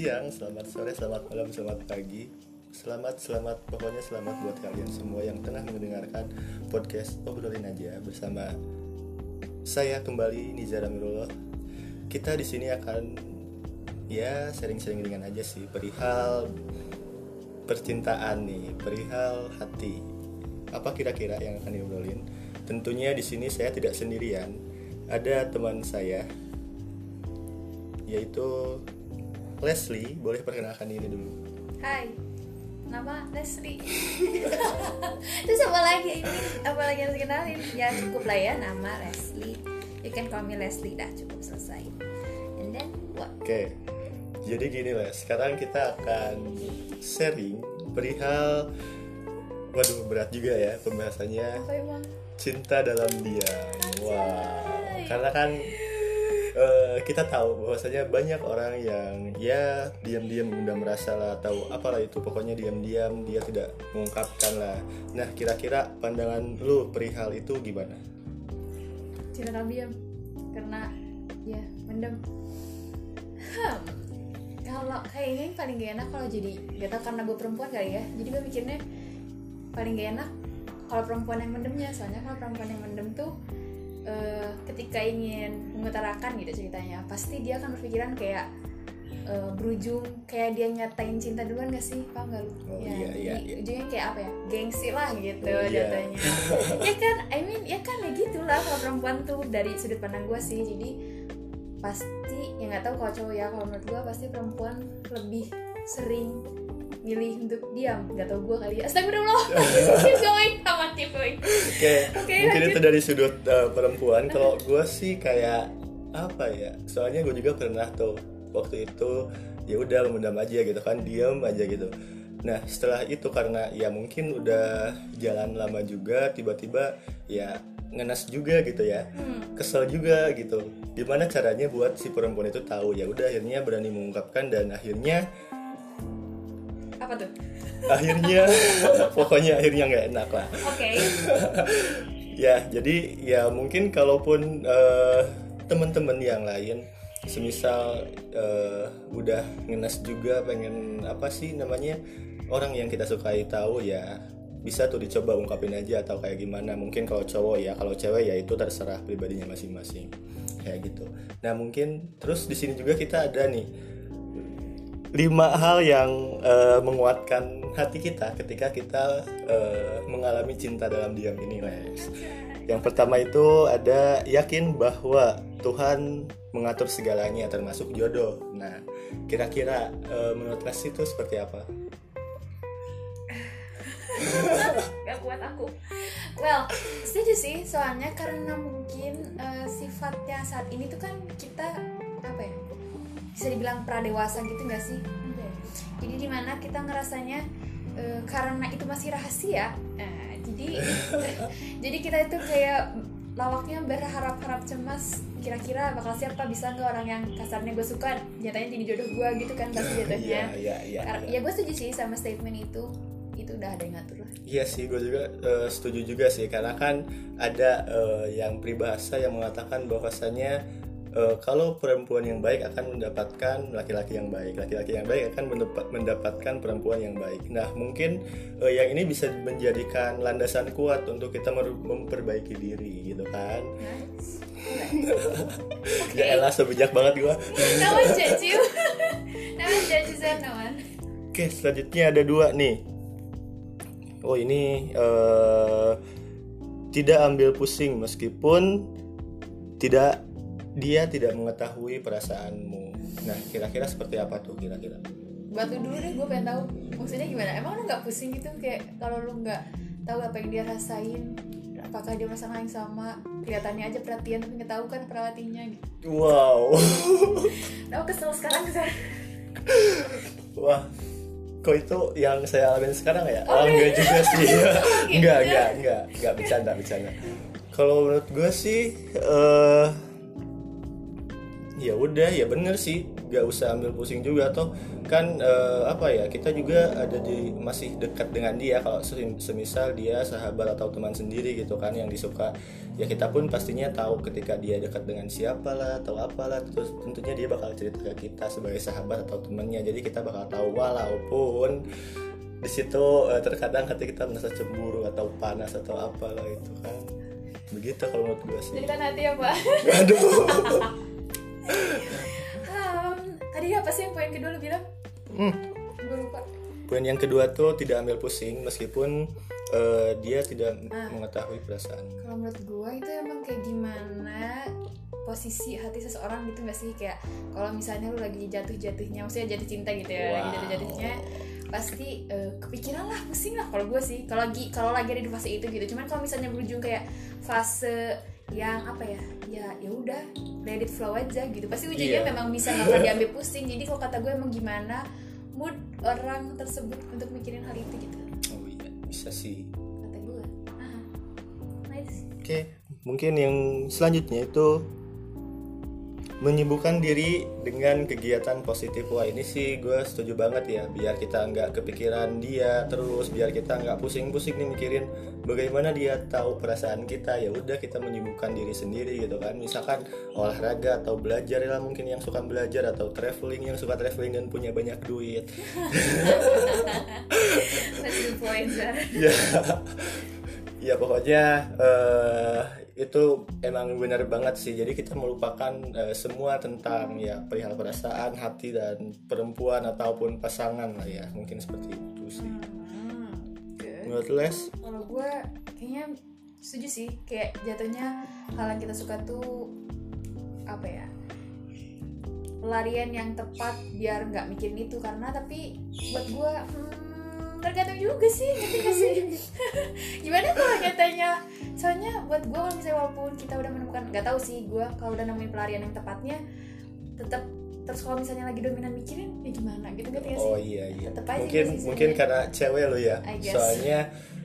siang, selamat sore, selamat malam, selamat pagi. Selamat, selamat, pokoknya selamat buat kalian semua yang tengah mendengarkan podcast Obrolin Aja bersama saya kembali Nizar Amirullah. Kita di sini akan ya sering-sering dengan aja sih. Perihal percintaan nih, perihal hati. Apa kira-kira yang akan diobrolin? Tentunya di sini saya tidak sendirian. Ada teman saya yaitu Leslie boleh perkenalkan diri dulu Hai, nama Leslie. Terus apa lagi ini? Apa lagi harus kenalin? Ya cukup lah ya nama Leslie. You can call me Leslie dah cukup selesai. And then what? oke jadi gini Les sekarang kita akan sharing perihal waduh berat juga ya pembahasannya Apa emang? cinta dalam diam wow karena kan eh, kita tahu bahwasanya banyak orang yang ya diam-diam udah merasa lah tahu apalah itu pokoknya diam-diam dia tidak mengungkapkan lah nah kira-kira pandangan lu perihal itu gimana dalam diam. Karena ya mendem. Hmm. Kalau kayaknya yang paling gak enak kalau jadi gak tau karena gue perempuan kali ya. Jadi gue mikirnya paling gak enak kalau perempuan yang mendemnya. Soalnya kalau perempuan yang mendem tuh eh, ketika ingin mengutarakan gitu ceritanya, pasti dia akan berpikiran kayak eh, berujung kayak dia nyatain cinta duluan gak sih? Paham gak lu? Oh, ya, iya, iya, jadi iya. ujungnya kayak apa ya? Gengsi lah gitu Oh, iya. jatuhnya. ya kan, I mean ya kan ya gitulah kalau perempuan tuh dari sudut pandang gue sih. Jadi pasti ya nggak tahu kalau cowok ya kalau menurut gue pasti perempuan lebih sering milih untuk diam nggak tahu gue kali ya astagfirullah keep going sama keep going Oke, Oke, mungkin lanjut. itu dari sudut uh, perempuan. Kalau gue sih kayak apa ya? Soalnya gue juga pernah tuh waktu itu ya udah memendam aja gitu kan, diam aja gitu. Nah setelah itu karena ya mungkin udah jalan lama juga, tiba-tiba ya ngenas juga gitu ya, Hmm. kesel juga gitu. Gimana caranya buat si perempuan itu tahu? Ya udah akhirnya berani mengungkapkan dan akhirnya apa tuh? Akhirnya pokoknya akhirnya nggak enak lah. oke. Ya, jadi ya mungkin kalaupun eh, teman-teman yang lain semisal eh, udah ngenes juga pengen apa sih namanya orang yang kita sukai tahu ya bisa tuh dicoba ungkapin aja atau kayak gimana. Mungkin kalau cowok ya kalau cewek ya itu terserah pribadinya masing-masing. Kayak gitu. Nah mungkin terus di sini juga kita ada nih lima hal yang eh, menguatkan hati kita ketika kita eh, mengalami cinta dalam diam ini Les. Yang pertama itu ada yakin bahwa Tuhan mengatur segalanya termasuk jodoh. Nah, kira-kira eh, menurut Les itu seperti apa? gak kuat aku well setuju sih soalnya karena mungkin eh, sifatnya saat ini tuh kan kita apa ya bisa dibilang pradewasa gitu gak sih? Jadi di mana kita ngerasanya eh, karena itu masih rahasia eh, jadi jadi kita itu kayak lawaknya berharap-harap cemas kira-kira bakal siapa bisa nggak orang yang kasarnya gue suka nyatanya jadi jodoh gue gitu kan pasti jatuhnya. Iya, iya, iya. Kar- ya gue setuju sih sama statement itu itu udah ada yang ngatur lah. Iya sih, gue juga eh, setuju juga sih karena kan ada eh, yang peribahasa yang mengatakan bahwasanya eh, kalau perempuan yang baik akan mendapatkan laki-laki yang baik, laki-laki yang baik akan mendapat- mendapatkan perempuan yang baik. Nah mungkin eh, yang ini bisa menjadikan landasan kuat untuk kita memperbaiki diri gitu kan? Nice. Ya elah sebijak banget gue. no one judge you. no one judges. Oke, selanjutnya ada dua nih. Oh ini eh, tidak ambil pusing meskipun tidak dia tidak mengetahui perasaanmu. Nah, kira-kira seperti apa tuh kira-kira? Batu dulu deh, gue pengen tahu maksudnya gimana. Emang lu nggak pusing gitu kayak kalau lu nggak tahu apa yang dia rasain, apakah dia merasa yang sama? Kelihatannya aja perhatian tapi nggak tahu kan perhatiannya. Gitu. Wow, aku kesel sekarang kesel. wah, kok itu yang saya alamin sekarang ya? Oh, Ah, enggak juga sih, enggak, gitu. enggak, enggak, enggak bercanda, bercanda. Kalau menurut gue sih, eh ya udah ya bener sih. Gak usah ambil pusing juga atau kan eh, apa ya kita juga ada di masih dekat dengan dia. Kalau sem- semisal dia sahabat atau teman sendiri gitu kan yang disuka ya kita pun pastinya tahu ketika dia dekat dengan siapa lah atau apalah. Terus tentunya dia bakal cerita ke kita sebagai sahabat atau temannya. Jadi kita bakal tahu walaupun di situ eh, terkadang hati kita merasa cemburu atau panas atau apalah itu kan. Begitu kalau menurut gue sih. Jadi kan hati ya pak. Aduh Hmm, Tadi apa sih yang poin kedua lu bilang? Hmm. Gue lupa Poin yang kedua tuh tidak ambil pusing meskipun eh, dia tidak Ah. mengetahui perasaan. Kalau menurut gue itu emang kayak gimana posisi hati seseorang gitu gak sih kayak kalau misalnya lu lagi jatuh-jatuhnya maksudnya jatuh cinta gitu ya lagi Wow. jatuh-jatuhnya pasti eh, kepikiran lah pusing lah kalau gue sih kalau lagi kalau lagi ada di fase itu gitu cuman kalau misalnya berujung kayak fase yang apa ya ya ya udah let it flow aja gitu. Pasti ujungnya Iya. memang bisa nggak akan diambil pusing. Jadi kalau kata gue emang gimana mood orang tersebut untuk mikirin hal itu gitu. Oh iya, bisa sih. kata gue. Ah nice. Oke, mungkin yang selanjutnya itu menyibukkan diri dengan kegiatan positif. Wah ini sih gue setuju banget ya, biar kita nggak kepikiran dia terus, biar kita nggak pusing-pusing nih mikirin bagaimana dia tahu perasaan kita. Ya udah kita menyibukkan diri sendiri gitu kan. Misalkan olahraga atau belajar lah mungkin yang suka belajar atau traveling yang suka traveling dan punya banyak duit. ya ya pokoknya eh, itu emang benar banget sih. Jadi kita melupakan eh, semua tentang ya perihal perasaan hati dan perempuan ataupun pasangan lah ya. Mungkin seperti itu sih. Hmm, good. menurut Les? Kalau gue kayaknya setuju sih. Kayak jatuhnya hal yang kita suka tuh apa ya pelarian yang tepat biar nggak mikirin itu. Karena tapi buat gue hmm, tergantung juga sih ngerti gak sih? Gimana kalau nyatanya soalnya buat gue kalau misalnya walaupun kita udah menemukan nggak tahu sih gue kalau udah nemuin pelarian yang tepatnya tetap terus kalau misalnya lagi dominan mikirin ya gimana? Gitu ngerti gak sih? Oh iya iya. Tetep aja mungkin sih mungkin karena cewek lo ya. Soalnya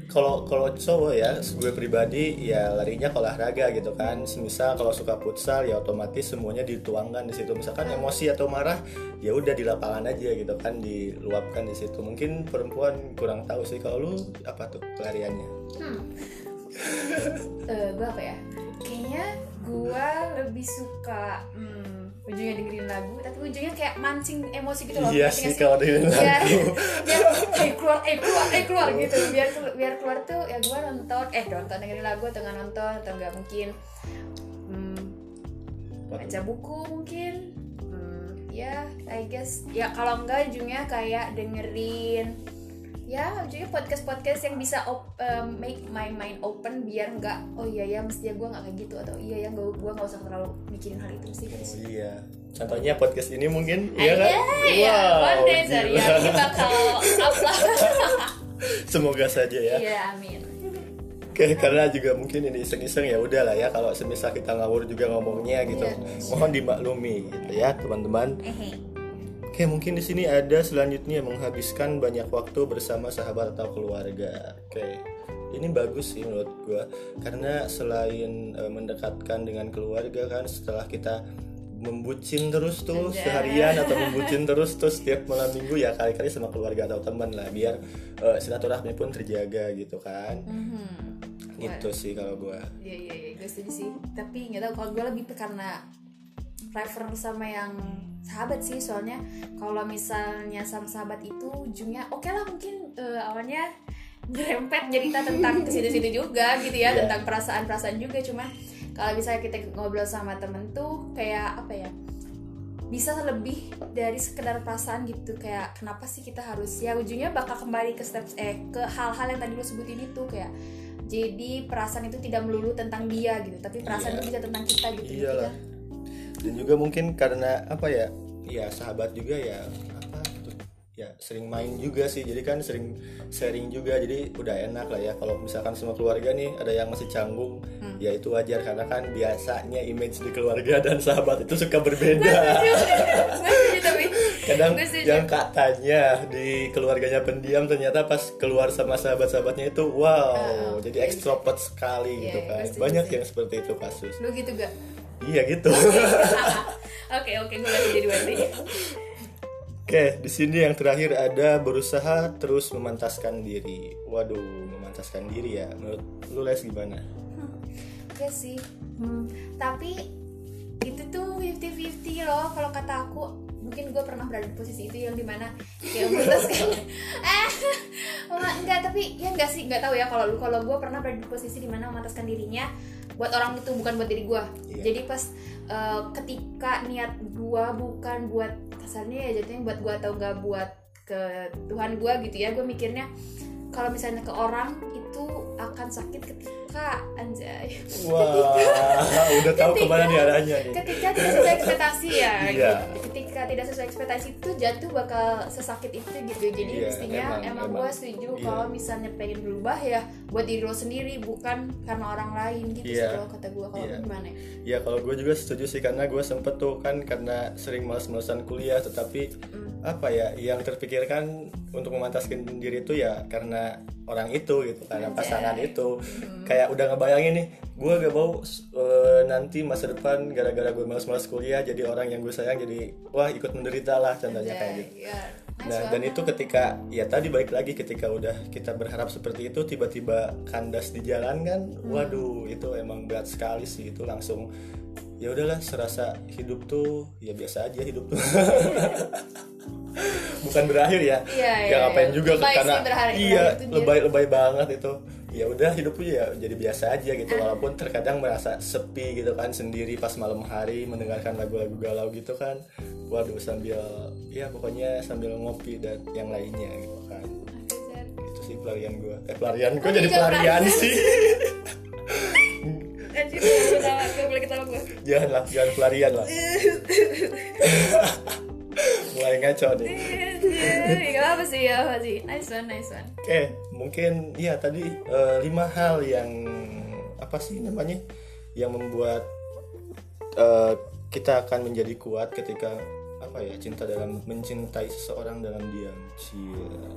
kalau kalau cowok ya gue pribadi ya larinya ke olahraga gitu kan semisal kalau suka futsal ya otomatis semuanya dituangkan di situ misalkan emosi atau marah ya udah di lapangan aja gitu kan diluapkan di situ mungkin perempuan kurang tahu sih kalau lu apa tuh pelariannya Hmm. Eh, gue apa ya? Kayaknya gue lebih suka hmm, ujungnya dengerin lagu, tapi ujungnya kayak mancing emosi gitu loh. iya sih kalau dengerin biar, lagu. biar eh keluar eh keluar eh keluar gitu. Biar biar keluar tuh ya gue nonton eh nonton dengerin lagu atau nggak nonton atau nggak mungkin hmm, baca buku mungkin hmm, ya I guess. Ya kalau enggak ujungnya kayak dengerin ya ujungnya podcast podcast yang bisa op- um, make my mind open biar nggak oh iya ya mestinya gue nggak kayak gitu atau iya ya gue gue nggak usah terlalu mikirin hal itu sih oh iya contohnya podcast ini mungkin Iya, iya kan ya, Wow, one day ya, gila. ini bakal semoga saja ya Iya, amin. Oke, karena juga mungkin ini iseng-iseng ya udah lah ya kalau semisal kita ngawur juga ngomongnya gitu. Iya. Mohon dimaklumi gitu ya, teman-teman. Oke, mungkin di sini ada selanjutnya menghabiskan banyak waktu bersama sahabat atau keluarga. Oke. Ini bagus sih menurut gua karena selain eh, mendekatkan dengan keluarga kan setelah kita membucin terus tuh Anjay. seharian atau membucin terus tuh setiap malam minggu ya kali-kali sama keluarga atau teman lah biar eh, silaturahmi pun terjaga gitu kan Mhm. gitu sih kalau gua Iya iya iya, gue setuju sih. Tapi nggak tahu kalau gue lebih karena prefer sama yang sahabat sih soalnya kalau misalnya sama sahabat itu ujungnya oke lah mungkin eh, awalnya nyerempet cerita tentang ke situ-situ juga gitu ya Iya. tentang perasaan-perasaan juga cuman kalau misalnya kita ngobrol sama temen tuh kayak apa ya bisa lebih dari sekedar perasaan gitu kayak kenapa sih kita harus ya ujungnya bakal kembali ke steps eh ke hal-hal yang tadi lu sebutin itu kayak jadi perasaan itu tidak melulu tentang dia gitu tapi perasaan Iya. itu bisa tentang kita gitu Iyalah. kan? Dan juga mungkin karena apa ya ya sahabat juga ya apa ya sering main juga sih. Jadi kan sering sharing juga jadi udah enak lah ya. Kalau misalkan semua keluarga nih ada yang masih canggung Hmm. ya itu wajar. Karena kan biasanya image di keluarga dan sahabat itu suka berbeda. Kadang yang katanya di keluarganya pendiam ternyata pas keluar sama sahabat-sahabatnya itu wow Ah, jadi ekstrovert sekali Iya, gitu iya, kan. banyak yang seperti itu kasus. Lu gitu gak iya gitu oke oke gue lagi jadi berarti Oke, di sini yang terakhir ada berusaha terus memantaskan diri. Waduh, memantaskan diri ya. Menurut lu les gimana? Oke sih. Hmm, tapi itu tuh 50-50 loh kalau kata aku mungkin gue pernah berada di posisi itu yang di mana kayak memutuskan eh enggak tapi ya enggak sih enggak tahu ya kalau lu kalau gue pernah berada di posisi di mana memantaskan dirinya buat orang itu bukan buat diri gue Iya. jadi pas eh, ketika niat gue bukan buat kasarnya ya jatuhnya buat gue atau enggak buat ke Tuhan gue gitu ya gue mikirnya kalau misalnya ke orang itu akan sakit ketika anjay Wah, udah tahu Ketika- ke mana nih arahnya nih. ketika tidak sesuai ekspektasi ya gitu. ketika tidak sesuai ekspektasi itu jatuh bakal sesakit itu gitu jadi Iya, mestinya emang, emang, emang. gue setuju Iya. kalau misalnya pengen berubah ya buat diri lo sendiri bukan karena orang lain gitu sih Iya. kalau kata gue kalau lu gimana ya? Ya kalau gue juga setuju sih karena gue sempet tuh kan karena sering males-malesan kuliah tetapi Hmm. apa ya yang terpikirkan untuk memantaskan diri itu ya karena orang itu gitu karena pasangan itu Hmm. kayak udah ngebayangin nih gue gak mau eh, nanti masa depan gara-gara gue males-males kuliah jadi orang yang gue sayang jadi wah ikut menderita lah contohnya kayak gitu iya. Nah, dan itu ketika ya tadi balik lagi ketika udah kita berharap seperti itu tiba-tiba kandas di jalan kan, Hmm. waduh itu emang berat sekali sih itu langsung ya udahlah serasa hidup tuh ya biasa aja hidup tuh. Bukan berakhir ya. Iya, ya iya, ngapain iya. juga Lebay sih karena berhari- iya lebay-lebay banget itu. Ya udah hidup ya jadi biasa aja gitu walaupun terkadang merasa sepi gitu kan sendiri pas malam hari mendengarkan lagu-lagu galau gitu kan. Waduh sambil ya pokoknya sambil ngopi dan yang lainnya gitu kan. Itu sih pelarian gue. Eh pelarian gue Oh, jadi pelarian sih. Jangan lah, jangan pelarian lah. Mulai ngaco nih. Gak apa sih, gak apa sih Nice one, nice one Oke, mungkin ya tadi eh, lima hal yang apa sih namanya yang membuat eh, kita akan menjadi kuat ketika apa ya cinta dalam mencintai seseorang dalam diam. Cia.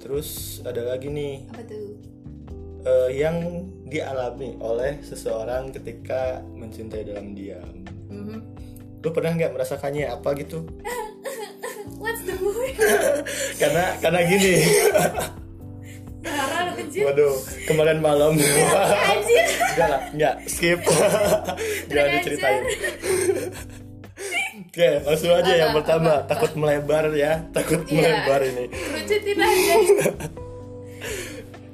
Terus ada lagi nih Apa tuh? eh, yang dialami oleh seseorang ketika mencintai dalam diam. Mhm. Lu pernah nggak merasakannya apa gitu? What's the movie? karena karena gini. Waduh, kemarin malam. Anjir Enggak lah, enggak, skip. Jangan diceritain. Oke, langsung aja Apa, yang pertama, apa, takut melebar ya, takut Iya. melebar ini. Lucutin aja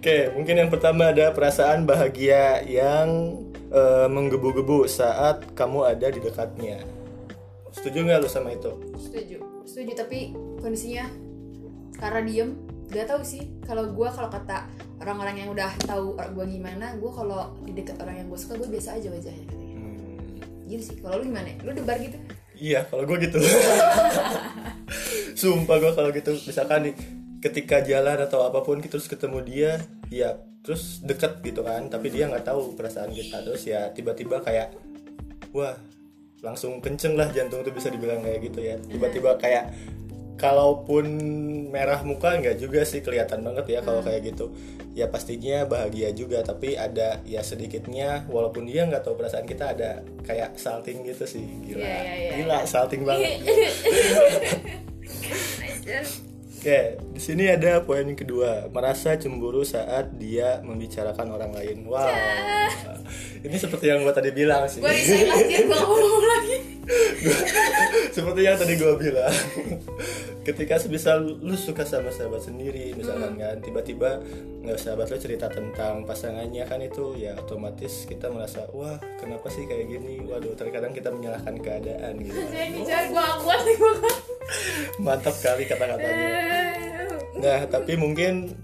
Oke, mungkin yang pertama ada perasaan bahagia yang eh, menggebu-gebu saat kamu ada di dekatnya. Setuju nggak lu sama itu? Setuju Setuju, tapi kondisinya Karena diem Gak tahu sih Kalau gue kalau kata orang-orang yang udah tahu gue gimana Gue kalau di dekat orang yang gue suka Gue biasa aja wajahnya Hmm, Gitu sih Kalau lu gimana? Lu debar gitu? Iya, kalau gue gitu. Sumpah gue kalau gitu, misalkan nih, ketika jalan atau apa pun terus ketemu dia, ya terus deket gitu kan, tapi dia nggak tahu perasaan kita terus ya tiba-tiba kayak, wah langsung kenceng lah jantung tuh bisa dibilang kayak gitu ya, tiba-tiba kayak kalaupun merah muka nggak juga sih kelihatan banget ya kalau kayak gitu. Ya pastinya bahagia juga tapi ada ya sedikitnya walaupun dia nggak tahu perasaan kita ada kayak salting gitu sih. Gila. Iya, iya, iya. gila salting banget. Nice Oke, di sini ada poin yang kedua, merasa cemburu saat dia membicarakan orang lain. Wow, ini seperti yang gua tadi bilang sih. Gue lagi Gue ngomong lagi seperti yang tadi gua bilang. Ketika sebisa lu suka sama sahabat sendiri, misalkan kan, tiba-tiba nggak sahabat lu cerita tentang pasangannya kan itu ya otomatis kita merasa wah kenapa sih kayak gini? Waduh, terkadang kita menyalahkan keadaan gitu. Gue gue Mantap kali kata-katanya. Nah, tapi mungkin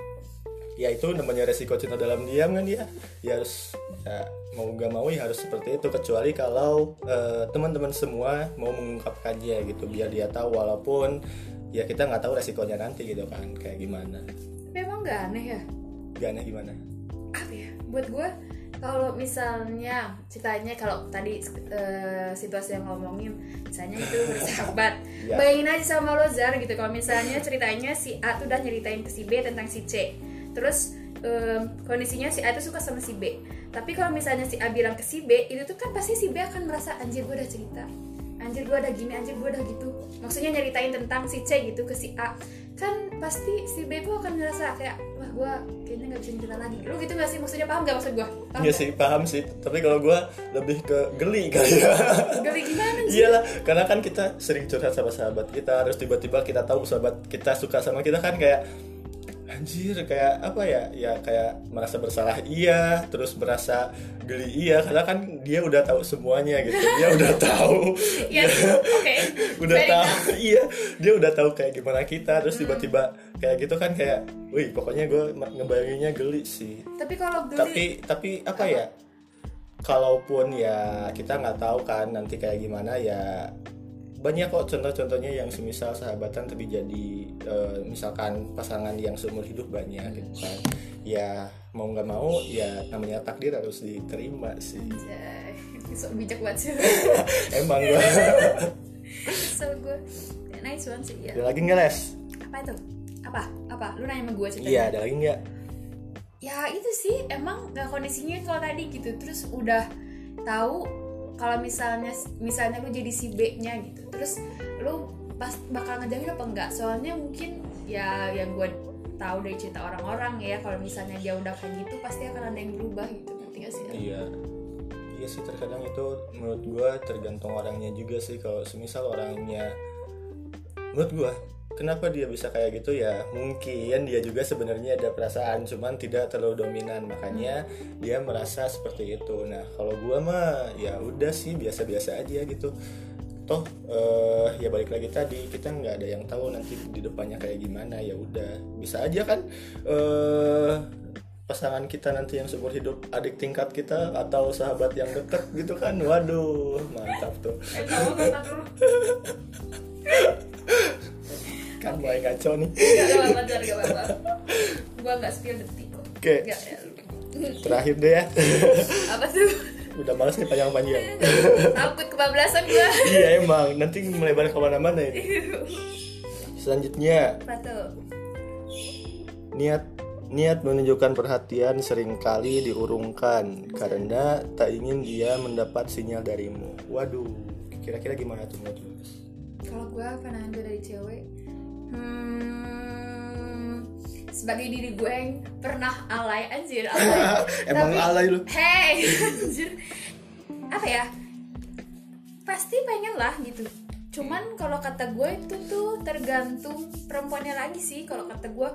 ya itu namanya resiko cinta dalam diam kan ya. Ya harus ya, mau gak mau ya harus seperti itu kecuali kalau eh, teman-teman semua mau mengungkapkannya gitu biar dia tahu walaupun ya kita nggak tahu resikonya nanti gitu kan kayak gimana. Tapi emang gak aneh ya Gak aneh gimana? apa ya buat gue kalau misalnya ceritanya kalau tadi eh, situasi yang ngomongin misalnya itu bersahabat Ya. bayangin aja sama lo Zar gitu kalau misalnya ceritanya si A tuh udah nyeritain ke si B tentang si C terus em, kondisinya si A tuh suka sama si B. Tapi kalau misalnya si A bilang ke si B itu tuh kan pasti si B akan merasa anjir gue udah cerita. Anjir gue udah gini anjir gue udah gitu. Maksudnya nyeritain tentang si C gitu ke si A. Kan pasti si B tuh akan ngerasa kayak wah gue kayaknya nggak bisa cerita lagi. Lu gitu gak sih? Maksudnya paham gak maksud gue Iya sih paham sih. Tapi kalau gue lebih ke geli kali ya geli gimana sih? Iyalah, karena kan kita sering curhat sama sahabat kita, terus tiba-tiba kita tahu sahabat kita suka sama kita kan kayak anjir kayak apa ya? Ya kayak merasa bersalah iya, terus merasa geli iya karena kan dia udah tahu semuanya gitu. Dia udah tahu. Iya, dia oke. udah Fair tahu. enough. Iya, dia udah tahu kayak gimana kita, terus tiba-tiba kayak gitu kan kayak, wih pokoknya gue ngebayanginnya geli sih tapi kalau geli tapi tapi apa ya kalaupun ya kita nggak tahu kan nanti kayak gimana ya banyak kok contoh-contohnya yang semisal sahabatan tapi jadi eh, misalkan pasangan yang seumur hidup banyak gitu kan. Ya mau nggak mau ya namanya takdir harus diterima sih. Anjay, sok bijak banget sih. Emang gua. So gue nice one sih ya ada lagi nggak les? Apa itu? Apa? Apa? Lu nanya sama gue ceritanya iya ada lagi nggak? Ya itu sih emang nggak kondisinya kalau tadi gitu. Terus udah tahu kalau misalnya misalnya lu jadi si B nya gitu terus lu pas bakal ngejauhin apa enggak? Soalnya mungkin ya yang gue tahu dari cerita orang-orang ya kalau misalnya dia udah kayak gitu pasti akan ada yang berubah gitu ngerti gak sih? Iya. Iya sih terkadang itu menurut gua tergantung orangnya juga sih. Kalau semisal orangnya menurut gua kenapa dia bisa kayak gitu? Ya mungkin dia juga sebenarnya ada perasaan cuman tidak terlalu dominan. Makanya dia merasa seperti itu. Nah kalau gua mah ya udah sih biasa-biasa aja gitu. Toh eh, ya balik lagi tadi kita nggak ada yang tahu nanti di depannya kayak gimana. Ya udah bisa aja kan eh pasangan kita nanti yang seumur hidup adik tingkat kita atau sahabat yang deket gitu kan. Waduh mantap tuh. Eh, kamu kan mulai ngaco nih Gak apa-apa, gak apa-apa. Gua gak spill detik kok. Oke. Gak, ya. terakhir deh ya Apa tuh? udah males nih panjang-panjang Takut kebablasan gua. iya emang nanti melebar ke mana-mana ini selanjutnya Apa tuh? niat niat menunjukkan perhatian sering kali diurungkan karena tak ingin dia mendapat sinyal darimu waduh kira-kira gimana tuh menurut lu? Kalau gua pandangan gue dari cewek, hmm, sebagai diri gue yang pernah alay anjir alay. Emang Tapi- alay lu? Hey, anjir. Apa ya? Pasti pengen lah gitu. Cuman kalau kata gue itu tuh tergantung perempuannya lagi sih. Kalau kata gue,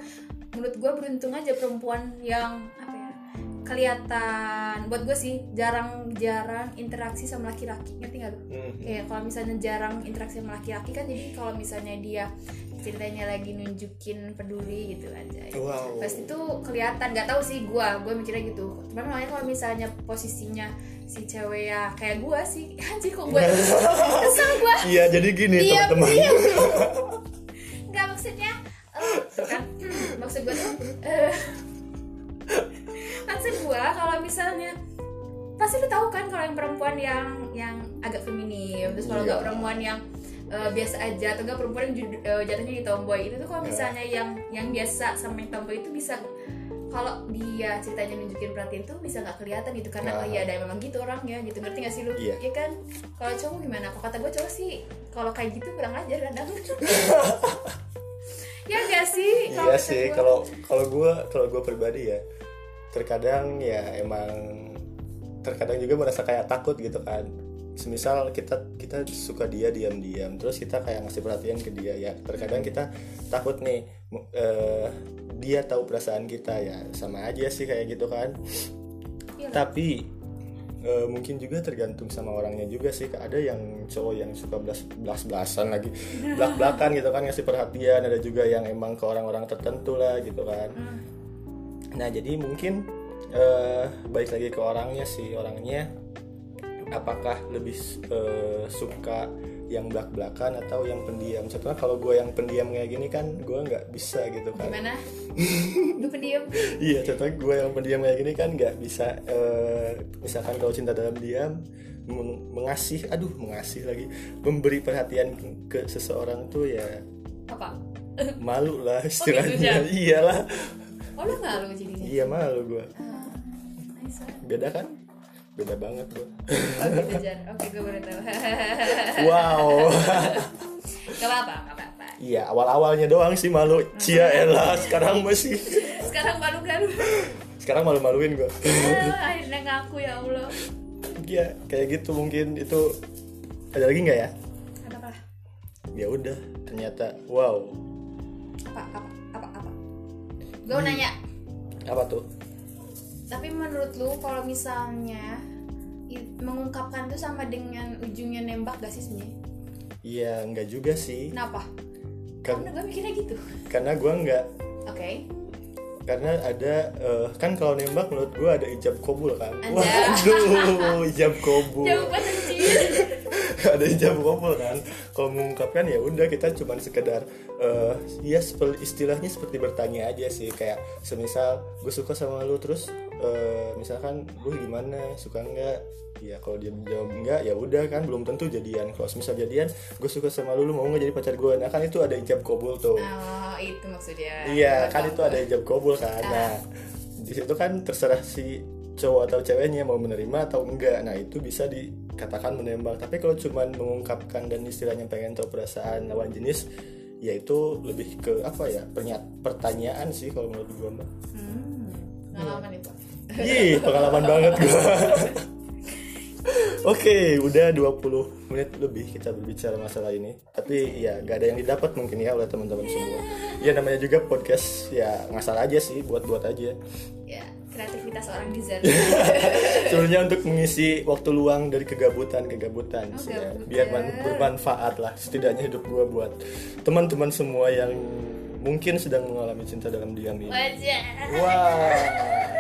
menurut gue beruntung aja perempuan yang apa ya? kelihatan buat gue sih jarang-jarang interaksi sama laki-laki ngerti nggak lu? Hmm. kayak kalau misalnya jarang interaksi sama laki-laki kan jadi kalau misalnya dia ceritanya lagi nunjukin peduli gitu aja. Wow. pasti tuh kelihatan nggak tahu sih gua gua mikirnya gitu. Cuman makanya kalau misalnya posisinya si cewek ya kayak gua sih anjir kok gua kesel gua. Iya jadi gini diam teman-teman. diam nggak maksudnya tuh kan maksud gua tuh eh, maksud gua kalau misalnya pasti lu tahu kan kalau yang perempuan yang yang agak feminim terus kalau Iya. nggak perempuan yang eh, biasa aja atau enggak perempuan yang jud- eh, jatuhnya di tomboy. Itu tuh kalau Iya. misalnya yang yang biasa sama yang tomboy itu bisa kalau dia ceritanya nunjukin perhatian tuh bisa nggak kelihatan gitu. Karena Nah. oh iya ada memang gitu orangnya gitu. Ngerti gak sih lu? Iya. ya kan? Kalau cowok gimana? Kalau kata gue cowok sih kalau kayak gitu kurang ajar kadang. Ya gak sih? Iya sih kalau kalau gue kalau gue pribadi ya terkadang ya emang terkadang juga merasa kayak takut gitu kan semisal kita kita suka dia diam-diam terus kita kayak ngasih perhatian ke dia ya. Terkadang kita takut nih eh, dia tahu perasaan kita ya. Sama aja sih kayak gitu kan. Iya. tapi eh, mungkin juga tergantung sama orangnya juga sih. Ada yang cowok yang suka belas belas belasan lagi belak belakan gitu kan ngasih perhatian. Ada juga yang emang ke orang-orang tertentu lah gitu kan. Hmm. nah jadi mungkin eh, balik lagi ke orangnya sih. Orangnya apakah lebih eh, suka yang belak belakan atau yang pendiam? Contohnya kalau gue yang pendiam kayak gini kan gue nggak bisa gitu kan. Gimana? Lu pendiam? Iya, contohnya gue yang pendiam kayak gini kan nggak bisa eh, misalkan kalau cinta dalam diam meng- mengasih, aduh mengasih lagi, memberi perhatian ke seseorang tuh ya apa? malu lah gitu, Jan? istilahnya. Iyalah, oh lu nggak lu jadinya? Iya malu gue. Ah, nice beda kan beda banget bro oh Jar. Oke gue baru tahu. Wow. Gak apa-apa gak apa-apa. Iya awal awalnya doang sih malu. Cia elah sekarang masih. Sekarang malu kan sekarang malu maluin gue Eh, akhirnya ngaku ya Allah. Ya kayak gitu mungkin. Itu ada lagi nggak ya? Apa apa? Ya udah ternyata wow. Apa apa apa apa? Gue mau nanya. Apa tuh tapi menurut lu kalau misalnya mengungkapkan itu sama dengan ujungnya nembak gak sih sebenarnya? Iya nggak juga sih. Kenapa? Kan- karena gue mikirnya gitu. Karena gue nggak oke. Karena ada eh, kan kalau nembak menurut gue ada ijab kabul kan? Ada. waduh ijab kecil ada ijab kabul kan? Kalau mengungkapkan ya udah kita cuman sekedar eh, ya istilahnya seperti bertanya aja sih. Kayak semisal gue suka sama lu terus eh, misalkan lu gimana suka nggak ya kalau dia jawab enggak ya udah kan belum tentu jadian kalau misal jadian gue suka sama lu lu mau nggak jadi pacar gue nah kan itu ada ijab kabul tuh oh itu maksudnya Iya, kan itu ada ijab kabul kan. Nah, di situ kan terserah si cowok atau ceweknya mau menerima atau enggak. Nah, itu bisa dikatakan menembak. Tapi kalau cuman mengungkapkan dan istilahnya pengen tahu perasaan lawan jenis, ya itu lebih ke apa ya? pertanyaan sih kalau menurut gua mah. hmm, pengalaman itu Ih, pengalaman banget gua. Oke, udah 20 menit lebih kita berbicara masalah ini. Tapi ya gak ada yang didapat mungkin ya oleh teman-teman semua. Ya namanya juga podcast ya ngasal aja sih, buat-buat aja. ya kreativitas orang desainer Sebenarnya untuk mengisi waktu luang dari kegabutan-kegabutan Oh, sih ya. Biar man- bermanfaat lah setidaknya hidup gua buat teman-teman semua yang mungkin sedang mengalami cinta dalam diam ini. wajah Wah.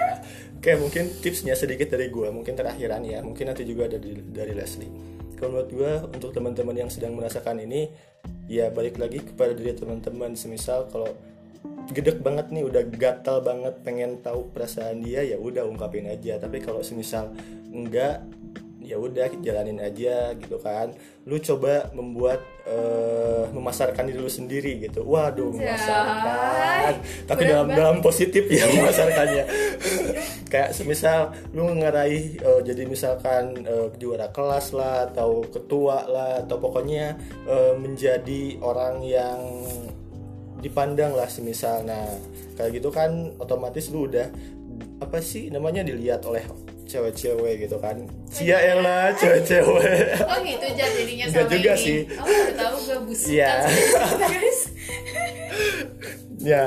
Oke, mungkin tipsnya sedikit dari gua, mungkin terakhiran ya. Mungkin nanti juga ada dari, dari Leslie. Kalau menurut gua untuk teman-teman yang sedang merasakan ini, ya balik lagi kepada diri teman-teman. Semisal kalau gedek banget nih, udah gatal banget pengen tahu perasaan dia, ya udah ungkapin aja. Tapi kalau semisal enggak, ya udah jalanin aja gitu kan. Lu coba membuat eh, memasarkan diri lu sendiri gitu. Waduh, memasarkan. Tapi dalam banget. dalam positif ya memasarkannya kayak semisal lu ngeraih eh, jadi misalkan eh, juara kelas lah atau ketua lah atau pokoknya eh, menjadi orang yang dipandang lah semisal nah kayak gitu kan otomatis lu udah apa sih namanya dilihat oleh cewek-cewek gitu kan? Cia elah cewek-cewek. Oh gitu jadinya sama juga ini. sih. oh baru tahu gue busuk Iya. kan. Guys. Ya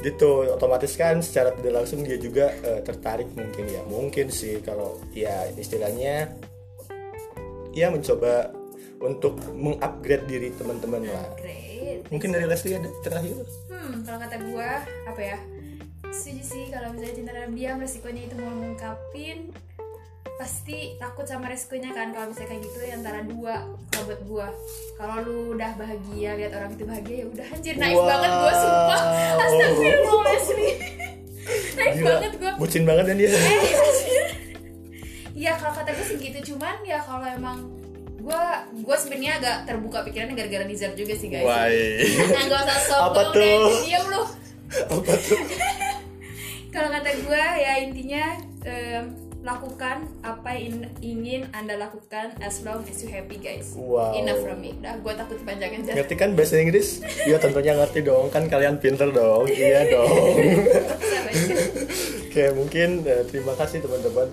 gitu. Otomatis kan secara tidak langsung dia juga eh, tertarik mungkin. Ya mungkin sih kalau ya istilahnya ya mencoba untuk mengupgrade diri teman-teman lah. Mungkin dari Leslie ada terakhir? Hmm, kalau kata gue apa ya? Setuju sih kalau misalnya cinta dalam diam resikonya itu mau ngungkapin pasti takut sama resikonya kan kalau misalnya kayak gitu ya antara dua kalau buat gue kalau lu udah bahagia lihat orang itu bahagia ya udah anjir naif Wow. banget gue sumpah. Astagfirullah Leslie naif Gila, banget gue bucin banget kan dia. Iya kalau kata gue sih gitu cuman ya kalau emang gue gue sebenarnya agak terbuka pikirannya gara-gara Nizar juga sih guys. Why? nah gak usah sombong Apa tuh? deh diam lu. Apa tuh kalau kata gue ya intinya em, lakukan apa yang ingin anda lakukan as long as you happy guys Wow. enough from me dah gue takut kepanjangan jar ngerti kan bahasa Inggris iya tentunya ngerti dong kan kalian pinter dong iya dong? Oke, mungkin eh, terima kasih teman-teman.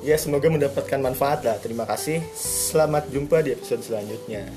Ya, semoga mendapatkan manfaat lah. Terima kasih. Selamat jumpa di episode selanjutnya.